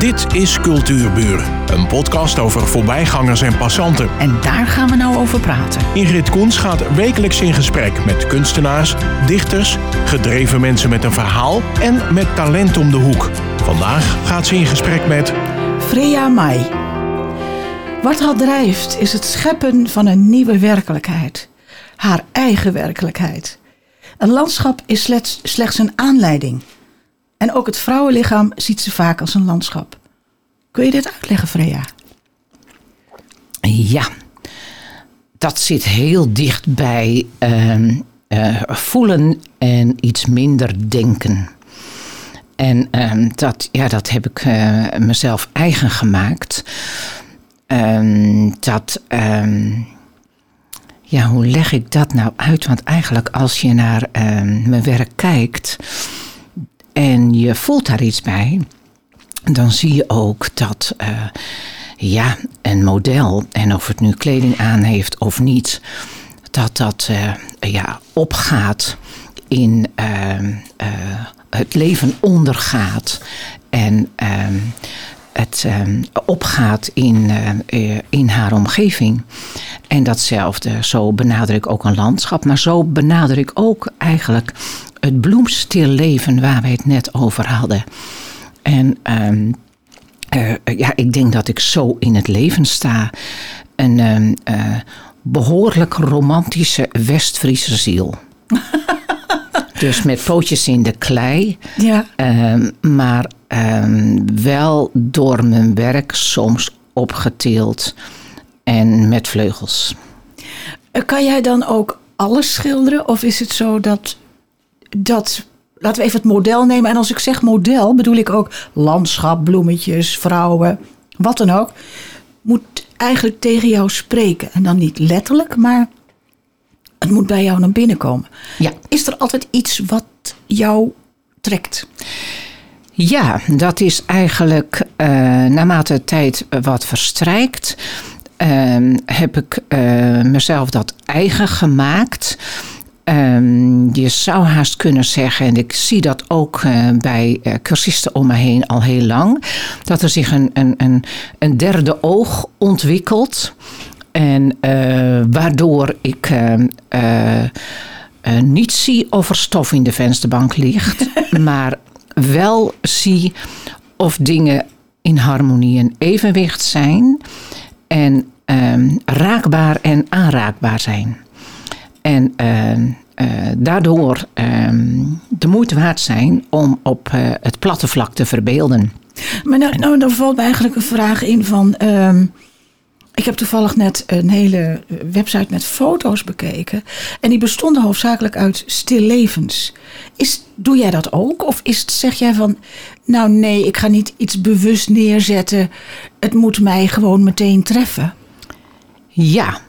Dit is Cultuurburen, een podcast over voorbijgangers en passanten. En daar gaan we nou over praten. Ingrid Koens gaat wekelijks in gesprek met kunstenaars, dichters, gedreven mensen met een verhaal en met talent om de hoek. Vandaag gaat ze in gesprek met Freya Mai. Wat haar drijft is het scheppen van een nieuwe werkelijkheid. Haar eigen werkelijkheid. Een landschap is slechts, slechts een aanleiding. En ook het vrouwenlichaam ziet ze vaak als een landschap. Kun je dit uitleggen, Freya? Ja, dat zit heel dicht bij ehm, eh, voelen en iets minder denken. En ehm, dat, ja, dat heb ik eh, mezelf eigen gemaakt. Ehm, dat, ja, hoe leg ik dat nou uit? Want eigenlijk als je naar mijn werk kijkt en je voelt daar iets bij, dan zie je ook dat uh, ja, een model, en of het nu kleding aan heeft of niet, dat dat uh, ja, opgaat in uh, het leven ondergaat. En ehm, het ehm, opgaat in, in haar omgeving. En datzelfde, zo benader ik ook een landschap, maar zo benader ik ook eigenlijk het bloemstil leven waar wij het net over hadden. En um, uh, ja, ik denk dat ik zo in het leven sta. Een um, uh, behoorlijk romantische West-Friese ziel. dus met pootjes in de klei. Ja. Um, maar wel door mijn werk soms opgetild en met vleugels. Kan jij dan ook alles schilderen? Of is het zo dat dat laten we even het model nemen. En als ik zeg model, bedoel ik ook landschap, bloemetjes, vrouwen, wat dan ook. Moet eigenlijk tegen jou spreken. En dan niet letterlijk, maar het moet bij jou naar binnen komen. Ja. Is er altijd iets wat jou trekt? Ja, dat is eigenlijk uh, naarmate de tijd wat verstrijkt. Uh, heb ik uh, mezelf dat eigen gemaakt. Um, je zou haast kunnen zeggen, en ik zie dat ook uh, bij uh, cursisten om me heen al heel lang, dat er zich een, een, een, een derde oog ontwikkelt. En uh, waardoor ik niet zie of er stof in de vensterbank ligt, maar wel zie of dingen in harmonie en evenwicht zijn en um, raakbaar en aanraakbaar zijn. En uh, daardoor uh, de moeite waard zijn om op eh, het platte vlak te verbeelden. Maar nou, nou dan valt me eigenlijk een vraag in van... Ehm, ik heb toevallig net een hele website met foto's bekeken. En die bestonden hoofdzakelijk uit stillevens. Is, doe jij dat ook? Of is zeg jij van... Nou nee, ik ga niet iets bewust neerzetten. Het moet mij gewoon meteen treffen. Ja,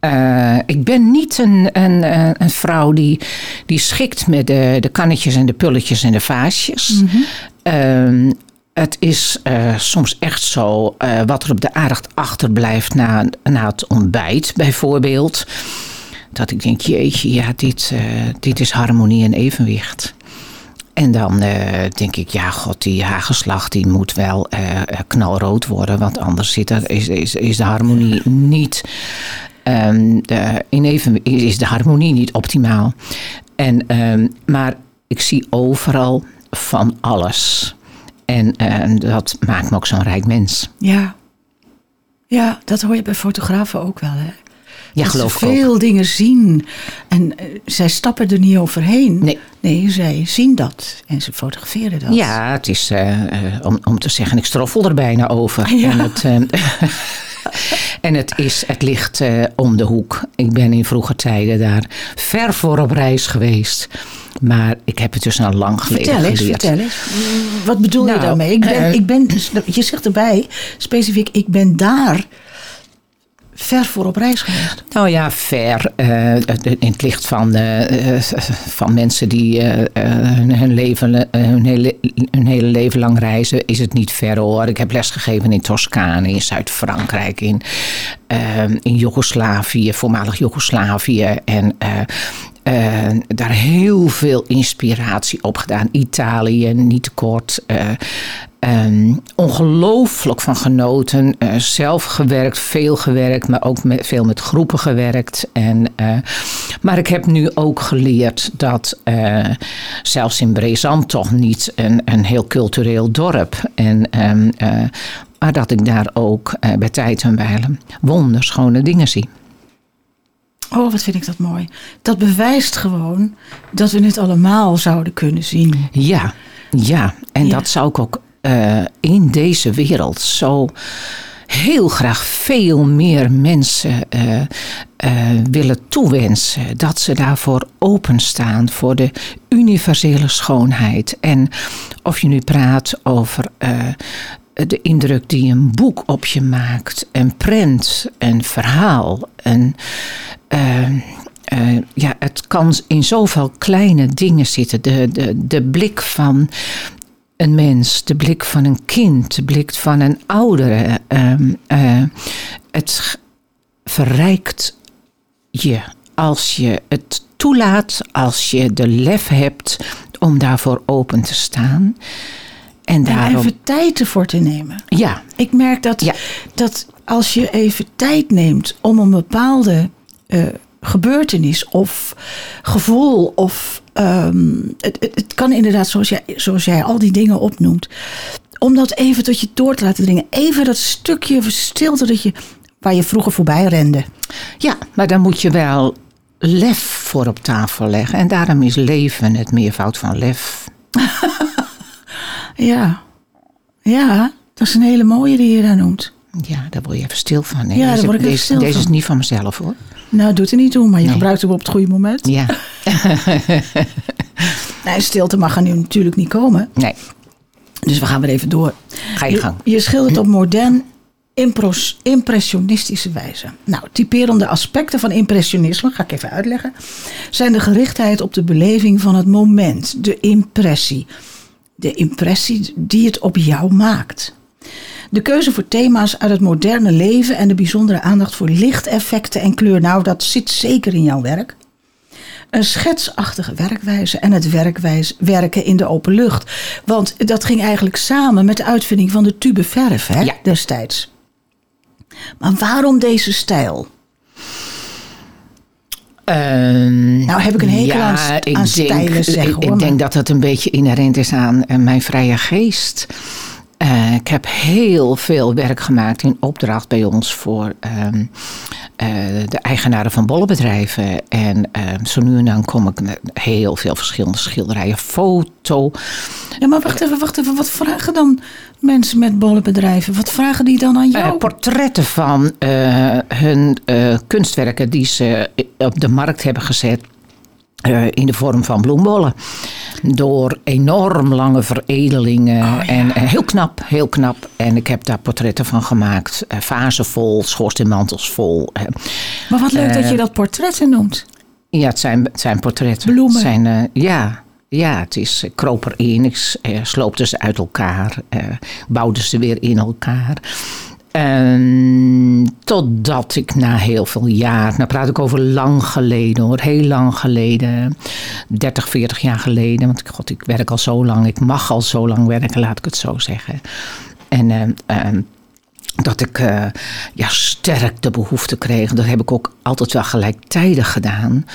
uh, ik ben niet een, een, eh, een vrouw die, die schikt met de, de kannetjes en de pulletjes en de vaasjes. Mm -hmm. uh, het is uh, soms echt zo wat er op de aandacht achterblijft na, na het ontbijt, bijvoorbeeld. Dat ik denk, jeetje, ja, dit, dit is harmonie en evenwicht. En dan denk ik, ja, god, die hagelslag die moet wel knalrood worden. Want anders zit er, is, is, is de harmonie niet Um, de, in even is de harmonie niet optimaal. En, um, maar ik zie overal van alles. En uh, dat maakt me ook zo'n rijk mens. Ja. ja, dat hoor je bij fotografen ook wel. Hè? Ja, dat geloof ze veel dingen zien. En uh, zij stappen er niet overheen. Nee. Nee, zij zien dat. En ze fotograferen dat. Ja, het is uh, om, om te zeggen, ik stroffel er bijna over. Ja. En het, en het, is, het ligt uh, om de hoek. Ik ben in vroege tijden daar ver voor op reis geweest. Maar ik heb het dus al lang geleden vertel eens, geleerd. Vertel eens, Wat bedoel nou, je daarmee? Ik ben, uh, ik ben, je zegt erbij specifiek, ik ben daar ver voor op reis geweest? Nou ja, ver. Uh, in het licht van, uh, van mensen die hun, leven, hun, hele, hun hele leven lang reizen, is het niet ver hoor. Ik heb lesgegeven in Toscane, in Zuid-Frankrijk, in, in Joegoslavië, voormalig Joegoslavië. En daar heel veel inspiratie op gedaan. Italië, niet te kort. Ehm, ongelooflijk van genoten. Eh, zelf gewerkt, veel gewerkt, maar ook met, veel met groepen gewerkt. En, eh, maar ik heb nu ook geleerd dat uh, zelfs in Brezand toch niet een, een heel cultureel dorp. En, ehm, maar dat ik daar ook bij tijd en wijlen wonderschone dingen zie. Oh, wat vind ik dat mooi. Dat bewijst gewoon dat we het allemaal zouden kunnen zien. Ja, ja. En dat zou ik ook uh, in deze wereld zo heel graag veel meer mensen uh, uh, willen toewensen. Dat ze daarvoor openstaan, voor de universele schoonheid. En of je nu praat over de indruk die een boek op je maakt, een prent, een verhaal, een. ja, het kan in zoveel kleine dingen zitten. De, de, de blik van een mens, de blik van een kind, de blik van een oudere. Ehm, eh, het verrijkt je als je het toelaat, als je de lef hebt om daarvoor open te staan. En, daarom... even tijd ervoor te nemen. Ja. Ik merk dat, ja. dat als je even tijd neemt om een bepaalde uh, gebeurtenis of gevoel of ehm, het, het, het, kan inderdaad, zoals jij, zoals jij al die dingen opnoemt, om dat even tot je door te laten dringen. Even dat stukje stilte dat je, waar je vroeger voorbij rende. Ja, maar dan moet je wel lef voor op tafel leggen. En daarom is leven het meervoud van lef. ja, ja, dat is een hele mooie die je daar noemt. Ja, daar word je even stil van. Ja, daar word ik even deze, stil Deze is niet van mezelf hoor. Nou, doet er niet toe, maar je gebruikt hem op het goede moment. Ja. nee, stilte mag er nu natuurlijk niet komen. Nee. Dus we gaan weer even door. Ga je gang. Je, schildert op modern impressionistische wijze. Nou, typerende aspecten van impressionisme, ga ik even uitleggen, zijn de gerichtheid op de beleving van het moment, de impressie. De impressie die het op jou maakt. De keuze voor thema's uit het moderne leven en de bijzondere aandacht voor lichteffecten en kleur. Nou, dat zit zeker in jouw werk. Een schetsachtige werkwijze en het werkwijze, werken in de open lucht. Want dat ging eigenlijk samen met de uitvinding van de tube verf hè, ja. destijds. Maar waarom deze stijl? Uh, nou heb ik een hekel ja, aan, aan stijlen, zeg, ik, ik denk dat het een beetje inherent is aan uh, mijn vrije geest. Uh, ik heb heel veel werk gemaakt in opdracht bij ons voor um, uh, de eigenaren van bollenbedrijven. En uh, zo nu en dan kom ik met heel veel verschillende schilderijen, foto. Ja, maar wacht even, wacht even. Wat vragen dan mensen met bollenbedrijven? Wat vragen die dan aan jou? portretten van hun kunstwerken die ze op de markt hebben gezet. In de vorm van bloembollen door enorm lange veredelingen. Oh, en, heel knap, heel knap. En ik heb daar portretten van gemaakt. Uh, vazen vol, schoorsteenmantels vol. Maar wat leuk dat je eh, dat portretten noemt. Ja, het zijn, het zijn portretten. Bloemen. Zijn, ja, ja, het is kroper in. Ik sloopte ze uit elkaar. bouwde ze weer in elkaar. En totdat ik na heel veel jaar, nou praat ik over lang geleden hoor, heel lang geleden, 30, 40 jaar geleden, want god, ik werk al zo lang, ik mag al zo lang werken, laat ik het zo zeggen. En uh, dat ik uh, ja, sterk de behoefte kreeg, dat heb ik ook altijd wel gelijktijdig gedaan,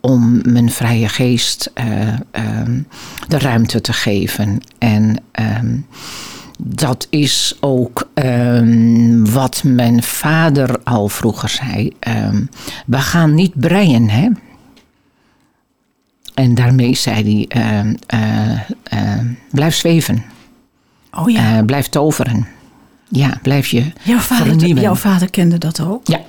om mijn vrije geest uh, de ruimte te geven. En ehm, dat is ook um, wat mijn vader al vroeger zei. Um, we gaan niet breien, hè? En daarmee zei hij: uh, uh, blijf zweven. Oh ja. Eh, blijf toveren. Ja, blijf je jouw vader. Jouw vader kende dat ook? Ja.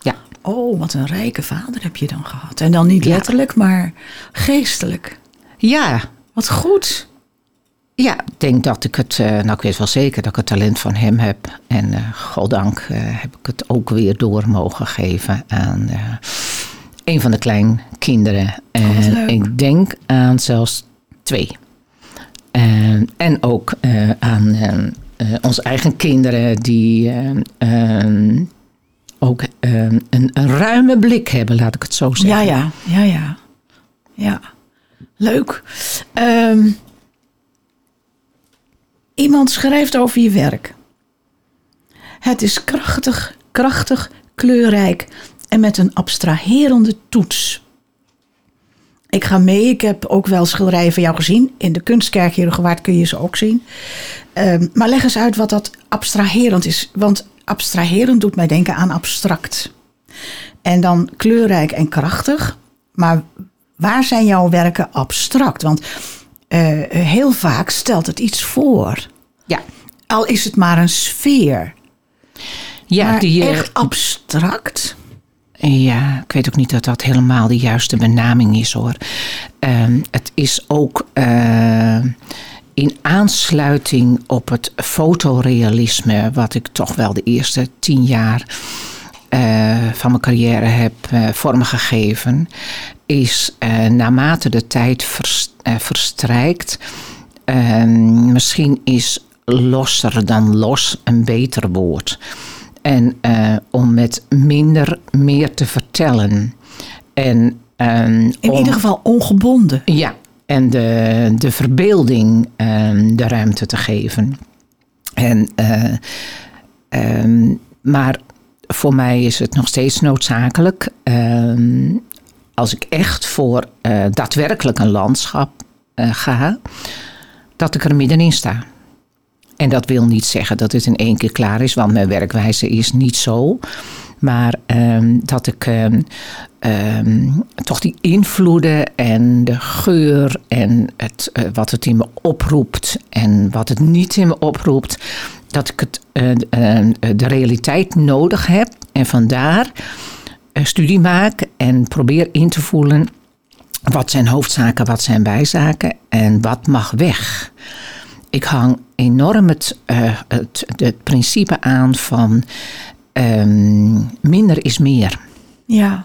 ja. Oh, wat een rijke vader heb je dan gehad. En dan niet letterlijk, maar geestelijk. Ja. Wat goed. Ja, ik denk dat ik het, uh, nou ik weet wel zeker dat ik het talent van hem heb. En uh, goddank uh, heb ik het ook weer door mogen geven aan een van de kleinkinderen. En oh, ik denk aan zelfs twee. en ook aan onze eigen kinderen die ook een, een, ruime blik hebben, laat ik het zo zeggen. Ja, ja, ja, ja. Ja, leuk. Um, Iemand schrijft over je werk. Het is krachtig, krachtig, kleurrijk en met een abstraherende toets. Ik ga mee. Ik heb ook wel schilderijen van jou gezien. In de kunstkerk hier in Gewaard kun je ze ook zien. Ehm, maar leg eens uit wat dat abstraherend is. Want abstraherend doet mij denken aan abstract. En dan kleurrijk en krachtig. Maar waar zijn jouw werken abstract? Want eh, heel vaak stelt het iets voor. Ja, Al is het maar een sfeer. ja, maar die, eh, echt abstract? Ja, ik weet ook niet dat dat helemaal de juiste benaming is hoor. Ehm, het is ook eh, in aansluiting op het fotorealisme, wat ik toch wel de eerste tien jaar eh, van mijn carrière heb eh, vormgegeven, is eh, naarmate de tijd vers- eh, verstrijkt, ehm, misschien is losser dan los een beter woord. En eh, om met minder meer te vertellen. En, ehm, In om- ieder geval ongebonden. Ja, en de, de verbeelding ehm, de ruimte te geven. En, eh, maar voor mij is het nog steeds noodzakelijk. ehm, als ik echt voor eh, daadwerkelijk een landschap eh, ga, dat ik er middenin sta. En dat wil niet zeggen dat het in één keer klaar is, want mijn werkwijze is niet zo. Maar ehm, dat ik ehm, toch die invloeden en de geur en het, eh, wat het in me oproept en wat het niet in me oproept, dat ik het, eh, eh, de realiteit nodig heb en vandaar eh, studie maak en probeer in te voelen wat zijn hoofdzaken, wat zijn bijzaken en wat mag weg. Ik hang enorm het, het, het principe aan van ehm, minder is meer. Ja.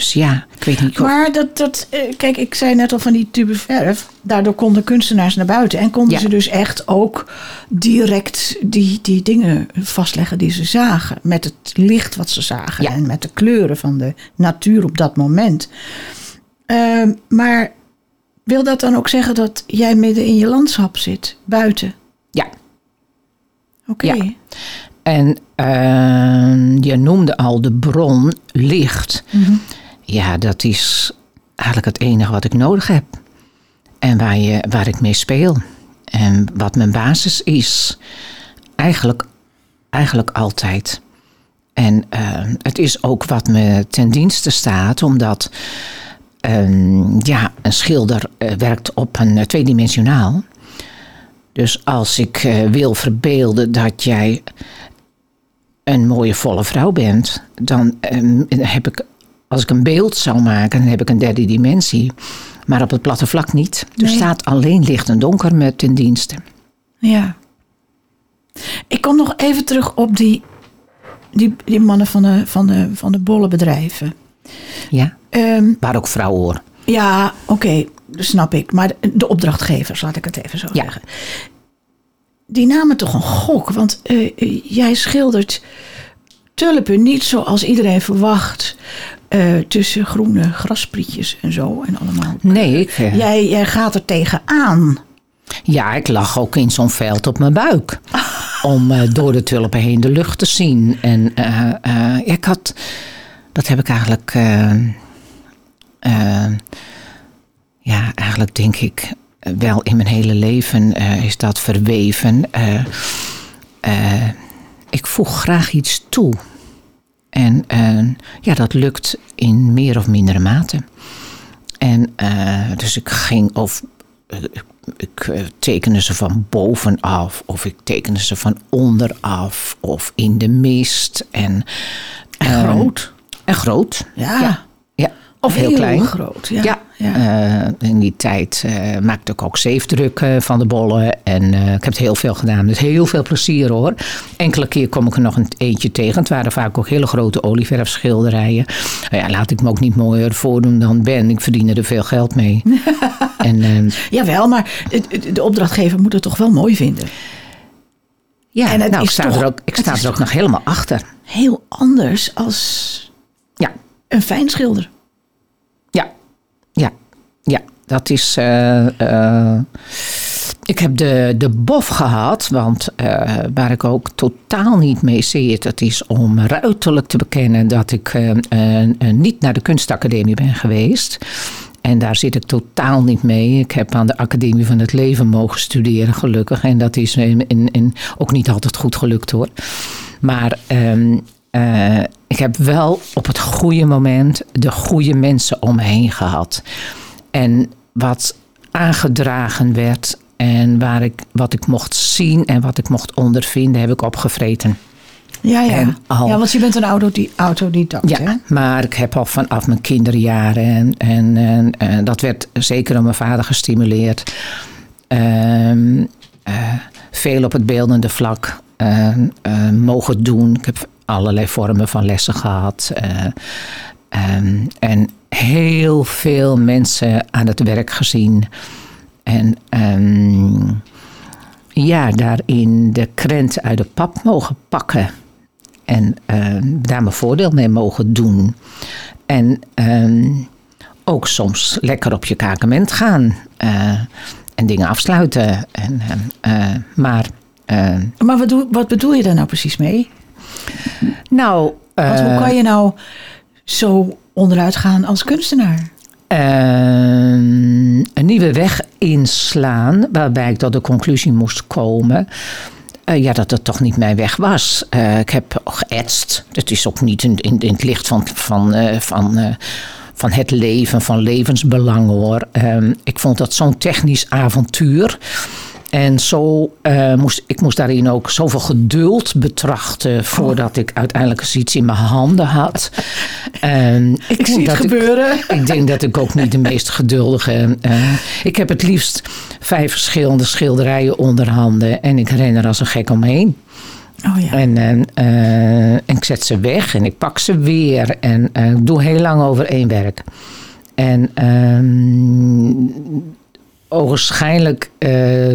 Dus ja, ik weet niet of... Maar dat, dat, eh, kijk, ik zei net al van die tube verf. Daardoor konden kunstenaars naar buiten. En konden Ja. ze dus echt ook direct die, die dingen vastleggen die ze zagen. Met het licht wat ze zagen. Ja. En met de kleuren van de natuur op dat moment. Ehm, maar wil dat dan ook zeggen dat jij midden in je landschap zit? Buiten? Ja, Oké. Ja. en ehm, je noemde al de bron licht. Mhm. Ja, dat is eigenlijk het enige wat ik nodig heb. En waar, je, waar ik mee speel. En wat mijn basis is. Eigenlijk, eigenlijk altijd. En eh, het is ook wat me ten dienste staat, omdat ehm, ja, een schilder eh, werkt op een eh, tweedimensionaal. Dus als ik wil verbeelden dat jij een mooie volle vrouw bent, dan ehm, heb ik, als ik een beeld zou maken, dan heb ik een derde dimensie. Maar op het platte vlak niet. Er Nee. staat alleen licht en donker met ten dienste. Ja. Ik kom nog even terug op die, die, die mannen van de, van de, van de bollenbedrijven. Ja, Ehm, waar ook vrouwen hoor. ja, oké, dat snap ik. Maar de, de opdrachtgevers, laat ik het even zo Ja. zeggen. Die namen toch een gok. Want eh, eh, jij schildert tulpen niet zoals iedereen verwacht. Eh, tussen groene grasprietjes en zo en allemaal. Nee, ik, Jij, jij gaat er tegenaan. ja, ik lag ook in zo'n veld op mijn buik. Om eh, door de tulpen heen de lucht te zien. En eh, eh, ik had, dat heb ik eigenlijk, ja, eigenlijk denk ik wel in mijn hele leven eh, is dat verweven. Eh, eh, ik voeg graag iets toe. En eh, ja, dat lukt in meer of mindere mate. En eh, dus ik ging of eh, ik eh, tekende ze van bovenaf of ik tekende ze van onderaf of in de mist en En eh, groot. en groot. Ja. ja, ja. of heel, Heel klein. groot, ja. Ja, Ja. eh, in die tijd eh, maakte ik ook zeefdrukken van de bollen. En eh, ik heb het heel veel gedaan. Dus heel veel plezier hoor. Enkele keer kom ik er nog een eentje tegen. Het waren vaak ook hele grote olieverfschilderijen. Nou ja, laat ik me ook niet mooier voordoen dan ben. Ik verdiende er veel geld mee. en eh, Jawel, maar de opdrachtgever moet het toch wel mooi vinden. ja, En nou, ik sta, toch- er, ook, ik sta er ook nog helemaal achter. Heel anders als Ja, een fijn schilder. Ja. Dat is. eh, eh, ik heb de, de bof gehad, want eh, waar ik ook totaal niet mee zit, dat is om ruiterlijk te bekennen dat ik niet naar de kunstacademie ben geweest. En daar zit ik totaal niet mee. Ik heb aan de Academie van het Leven mogen studeren, gelukkig. En dat is in, in ook niet altijd goed gelukt hoor. Maar ehm, ik heb wel op het goede moment de goede mensen om me heen gehad. En wat aangedragen werd en waar ik, wat ik mocht zien en wat ik mocht ondervinden, heb ik opgevreten. Ja, ja. ja, want je bent een autodidact. Ja, hè? maar ik heb al vanaf mijn kinderjaren en, en, en, en dat werd zeker door mijn vader gestimuleerd. Uh, veel op het beeldende vlak uh, mogen doen. Ik heb allerlei vormen van lessen gehad. Um, en heel veel mensen aan het werk gezien. En um, ja, daarin de krent uit de pap mogen pakken. En uh, daar mijn voordeel mee mogen doen. En um, ook soms lekker op je kakement gaan. Uh, en dingen afsluiten. En, uh, maar maar wat, doe, wat bedoel je daar nou precies mee? Nou. Want hoe kan je nou zo onderuit gaan als kunstenaar? Ehm, een nieuwe weg inslaan, waarbij ik tot de conclusie moest komen. Uh, ja, dat het toch niet mijn weg was. Uh, ik heb geëtst. Het is ook niet in, in, het licht van, van, uh, van, van het leven, van levensbelang hoor. Ehm, ik vond dat zo'n technisch avontuur. En zo uh, moest ik moest daarin ook zoveel geduld betrachten voordat ik uiteindelijk iets in mijn handen had. Ik, ik zie het gebeuren. Ik, ik, denk dat ik ook niet de meest geduldige. Uh, ik heb het liefst vijf verschillende schilderijen onder handen en ik ren er als een gek omheen. Oh ja. en, en ik zet ze weg en ik pak ze weer en ik doe heel lang over één werk. En um, ogenschijnlijk. Uh,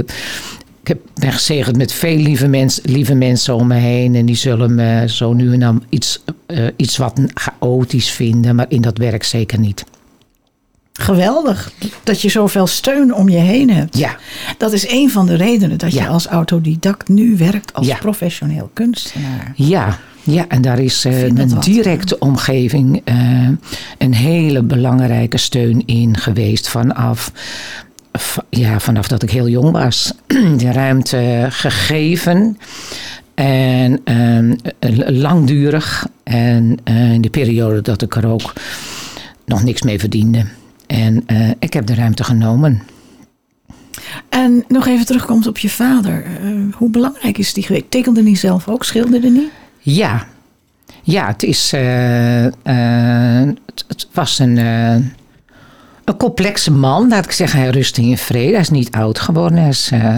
ik heb, ben gezegend met veel lieve, mens, lieve mensen om me heen. En die zullen me zo nu en dan iets, uh, iets wat chaotisch vinden. Maar in dat werk zeker niet. Geweldig dat je zoveel steun om je heen hebt. Ja. Dat is een van de redenen dat Ja. je als autodidact nu werkt als Ja. professioneel kunstenaar. Ja, ja, en daar is eh, een wat. directe omgeving eh, een hele belangrijke steun in geweest vanaf, ja, vanaf dat ik heel jong was. De ruimte gegeven en ehm, langdurig. En eh, in de periode dat ik er ook nog niks mee verdiende. En eh, ik heb de ruimte genomen. En nog even terugkomt op je vader. Eh, hoe belangrijk is die geweest? Tekende hij zelf ook? Schilderde niet? Ja, ja het, is, het, het was een, een complexe man. Laat ik zeggen, hij rustte in vrede. Hij is niet oud geworden. Hij, is, eh,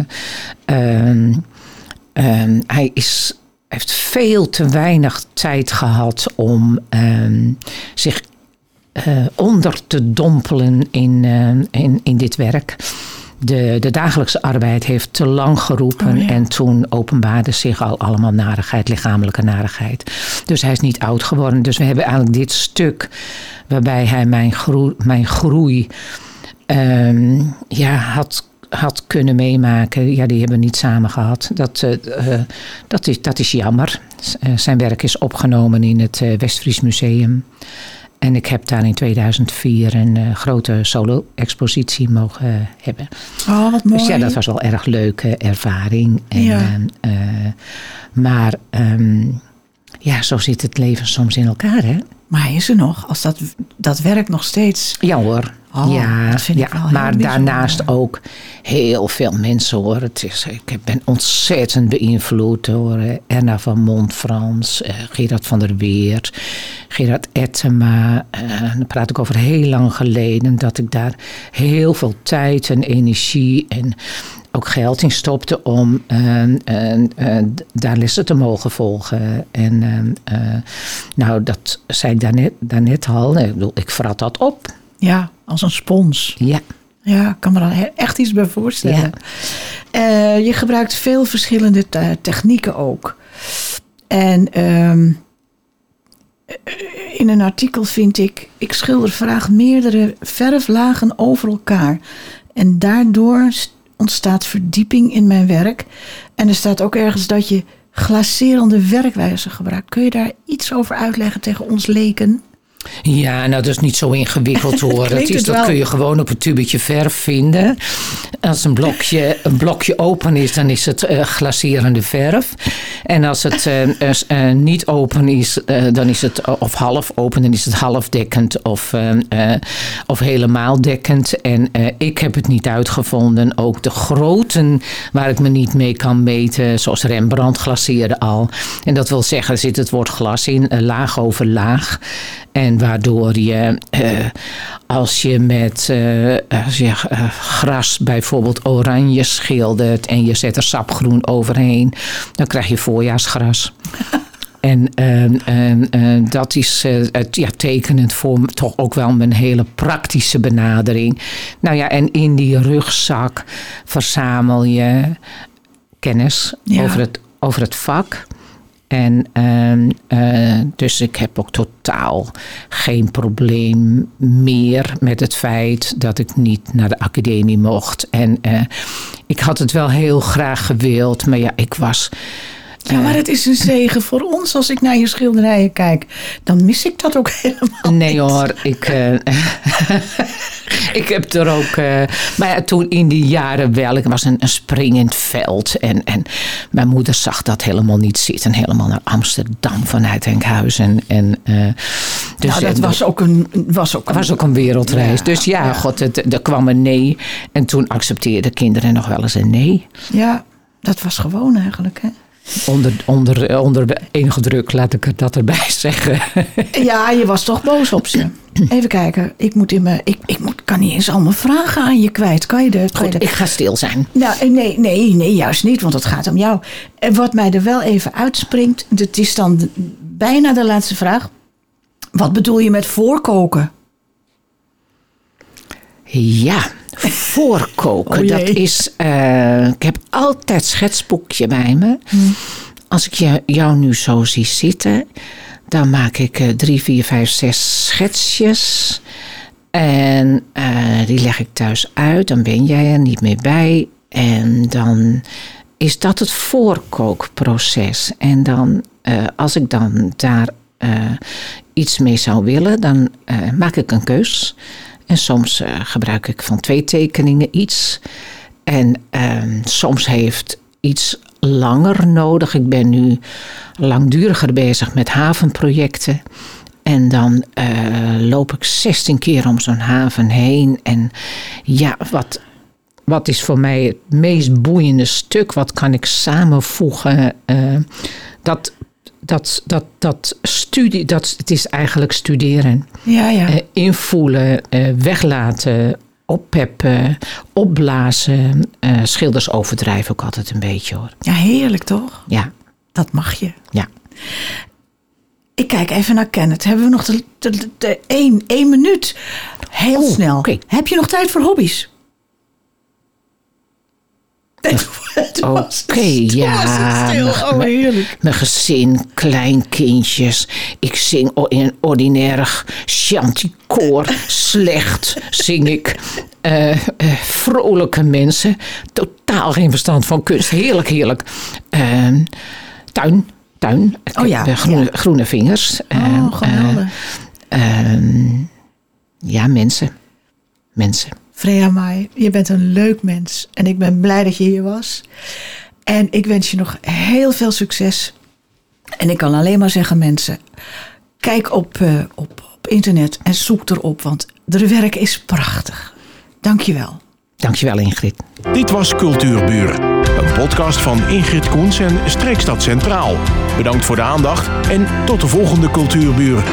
ehm, ehm, hij is, heeft veel te weinig tijd gehad om ehm, zich eh, onder te dompelen in, in, in dit werk. De, de dagelijkse arbeid heeft te lang geroepen. Oh ja. En toen openbaarde zich al allemaal narigheid, lichamelijke narigheid. Dus hij is niet oud geworden. Dus we hebben eigenlijk dit stuk waarbij hij mijn groei, mijn groei ehm, ja, had, had kunnen meemaken. Ja, die hebben we niet samen gehad. Dat, eh, eh, dat, is, dat is jammer. Eh, zijn werk is opgenomen in het Westfries Museum. En ik heb daar in 2004 een eh, grote solo-expositie mogen eh, hebben. Oh, wat mooi. Dus ja, dat was wel erg leuke ervaring. En, Ja. eh, eh, maar ehm, ja, zo zit het leven soms in elkaar, hè? Maar hij is er nog. Als dat, dat werkt nog steeds. Ja hoor. Oh, ja, dat vind ik ja. wel heel maar bijzonder. daarnaast ook heel veel mensen hoor. Het is, ik ben ontzettend beïnvloed door Erna van Montfrans, eh, Gerard van der Weert, Gerard Ettema. Eh, dan praat ik over heel lang geleden dat ik daar heel veel tijd en energie en ook geld in stopte om eh, daar lessen te mogen volgen. En eh, eh, nou, dat zei ik daarnet, daarnet al. Ik bedoel, ik vrat dat op. Ja, als een spons. Ja, Ja, ik kan me daar echt iets bij voorstellen. Eh, je gebruikt veel verschillende te- technieken ook. En ehm, eh, in een artikel vind ik... Ik schilder graag meerdere verflagen over elkaar. En daardoor st- ontstaat verdieping in mijn werk. En er staat ook ergens dat je glacerende werkwijze gebruikt. Kun je daar iets over uitleggen tegen ons leken? Ja, nou dat is niet zo ingewikkeld hoor. dat, is, dat kun je gewoon op een tubetje verf vinden. Als een blokje, een blokje open is, dan is het eh, glacerende verf. En als het eh, eh, niet open is, dan is het, of half open, dan is het halfdekkend of, of helemaal dekkend. En ik heb het niet uitgevonden. Ook de grootten waar ik me niet mee kan meten, zoals Rembrandt glaceerde al. En dat wil zeggen, er zit het woord glas in, laag over laag. En waardoor je, eh, als je met eh, als je, eh, gras bijvoorbeeld oranje schildert en je zet er sapgroen overheen, dan krijg je voorjaarsgras. En ehm, ehm, ehm, dat is het, ja, tekenend voor toch ook wel mijn hele praktische benadering. Nou ja, en in die rugzak verzamel je kennis Ja. over, het, over het vak. En ehm, eh, dus ik heb ook totaal geen probleem meer met het feit dat ik niet naar de academie mocht. En eh, ik had het wel heel graag gewild, maar ja, ik was. Ja, maar het is een zegen voor ons als ik naar je schilderijen kijk. Dan mis ik dat ook helemaal Nee niet. hoor, ik, eh, ik heb er ook. eh, maar ja, toen in die jaren wel, ik was een, een springend veld. En, en mijn moeder zag dat helemaal niet zitten. Helemaal naar Amsterdam vanuit Enkhuizen. En, eh, dus Nou, dat was ook een, was ook een, was ook een wereldreis. Ja, dus ja, ja. god, het, er kwam een nee. En toen accepteerden kinderen nog wel eens een nee. Ja, dat was gewoon eigenlijk. Hè? Onder, onder, onder enige druk, laat ik het dat erbij zeggen. Ja, je was toch boos op ze. Even kijken, ik moet in mijn, ik, ik moet, kan niet eens al mijn vragen aan je kwijt. Kan je je Goed, de- ik ga stil zijn. Nou, eh, nee, nee, nee, juist niet, want het gaat om jou. En wat mij er wel even uitspringt, het is dan bijna de laatste vraag. Wat bedoel je met voorkoken? Ja, voorkoken. Oh dat is. eh, ik heb altijd schetsboekje bij me. Als ik jou nu zo zie zitten, dan maak ik eh, drie, vier, vijf, zes schetsjes. En eh, die leg ik thuis uit. Dan ben jij er niet meer bij. En dan is dat het voorkookproces. En dan, als ik dan daar iets mee zou willen, dan maak ik een keus. En soms eh, gebruik ik van twee tekeningen iets. En ehm, soms heeft iets langer nodig. Ik ben nu langduriger bezig met havenprojecten. En dan eh, loop ik 16 keer om zo'n haven heen. En ja, wat, wat is voor mij het meest boeiende stuk? Wat kan ik samenvoegen? Eh, dat, dat, dat, dat studie, dat, het is eigenlijk studeren. Ja, ja. Eh, invoelen, eh, weglaten, oppeppen, opblazen. Eh, schilders overdrijven ook altijd een beetje hoor. Ja, heerlijk toch? Ja, Dat mag je. ja. Ik kijk even naar Kenneth. Hebben we nog de, de, de, de één, één minuut? Heel Oh, snel. Heb je nog tijd voor hobby's? Toen was het- Oké, toen ja, was het stil. mag- Oh, heerlijk. Mijn gezin, kleinkindjes. Ik zing in een ordinair chanticoor. Slecht zing ik. Eh, eh, vrolijke mensen. Totaal geen verstand van kunst. Heerlijk, heerlijk. Ehm, tuin, tuin. Ik Oh ja, heb, eh, groene, ja. groene vingers. Oh, Ehm, geweldig. eh, ehm, ja, mensen. Mensen. Freya Mai, je bent een leuk mens. En ik ben blij dat je hier was. En ik wens je nog heel veel succes. En ik kan alleen maar zeggen, mensen, kijk op, eh, op, op internet en zoek erop. Want de werk is prachtig. Dank je wel. Dankjewel Ingrid. Dit was Cultuurbuur, een podcast van Ingrid Koens en Streekstad Centraal. Bedankt voor de aandacht en tot de volgende Cultuurbuur.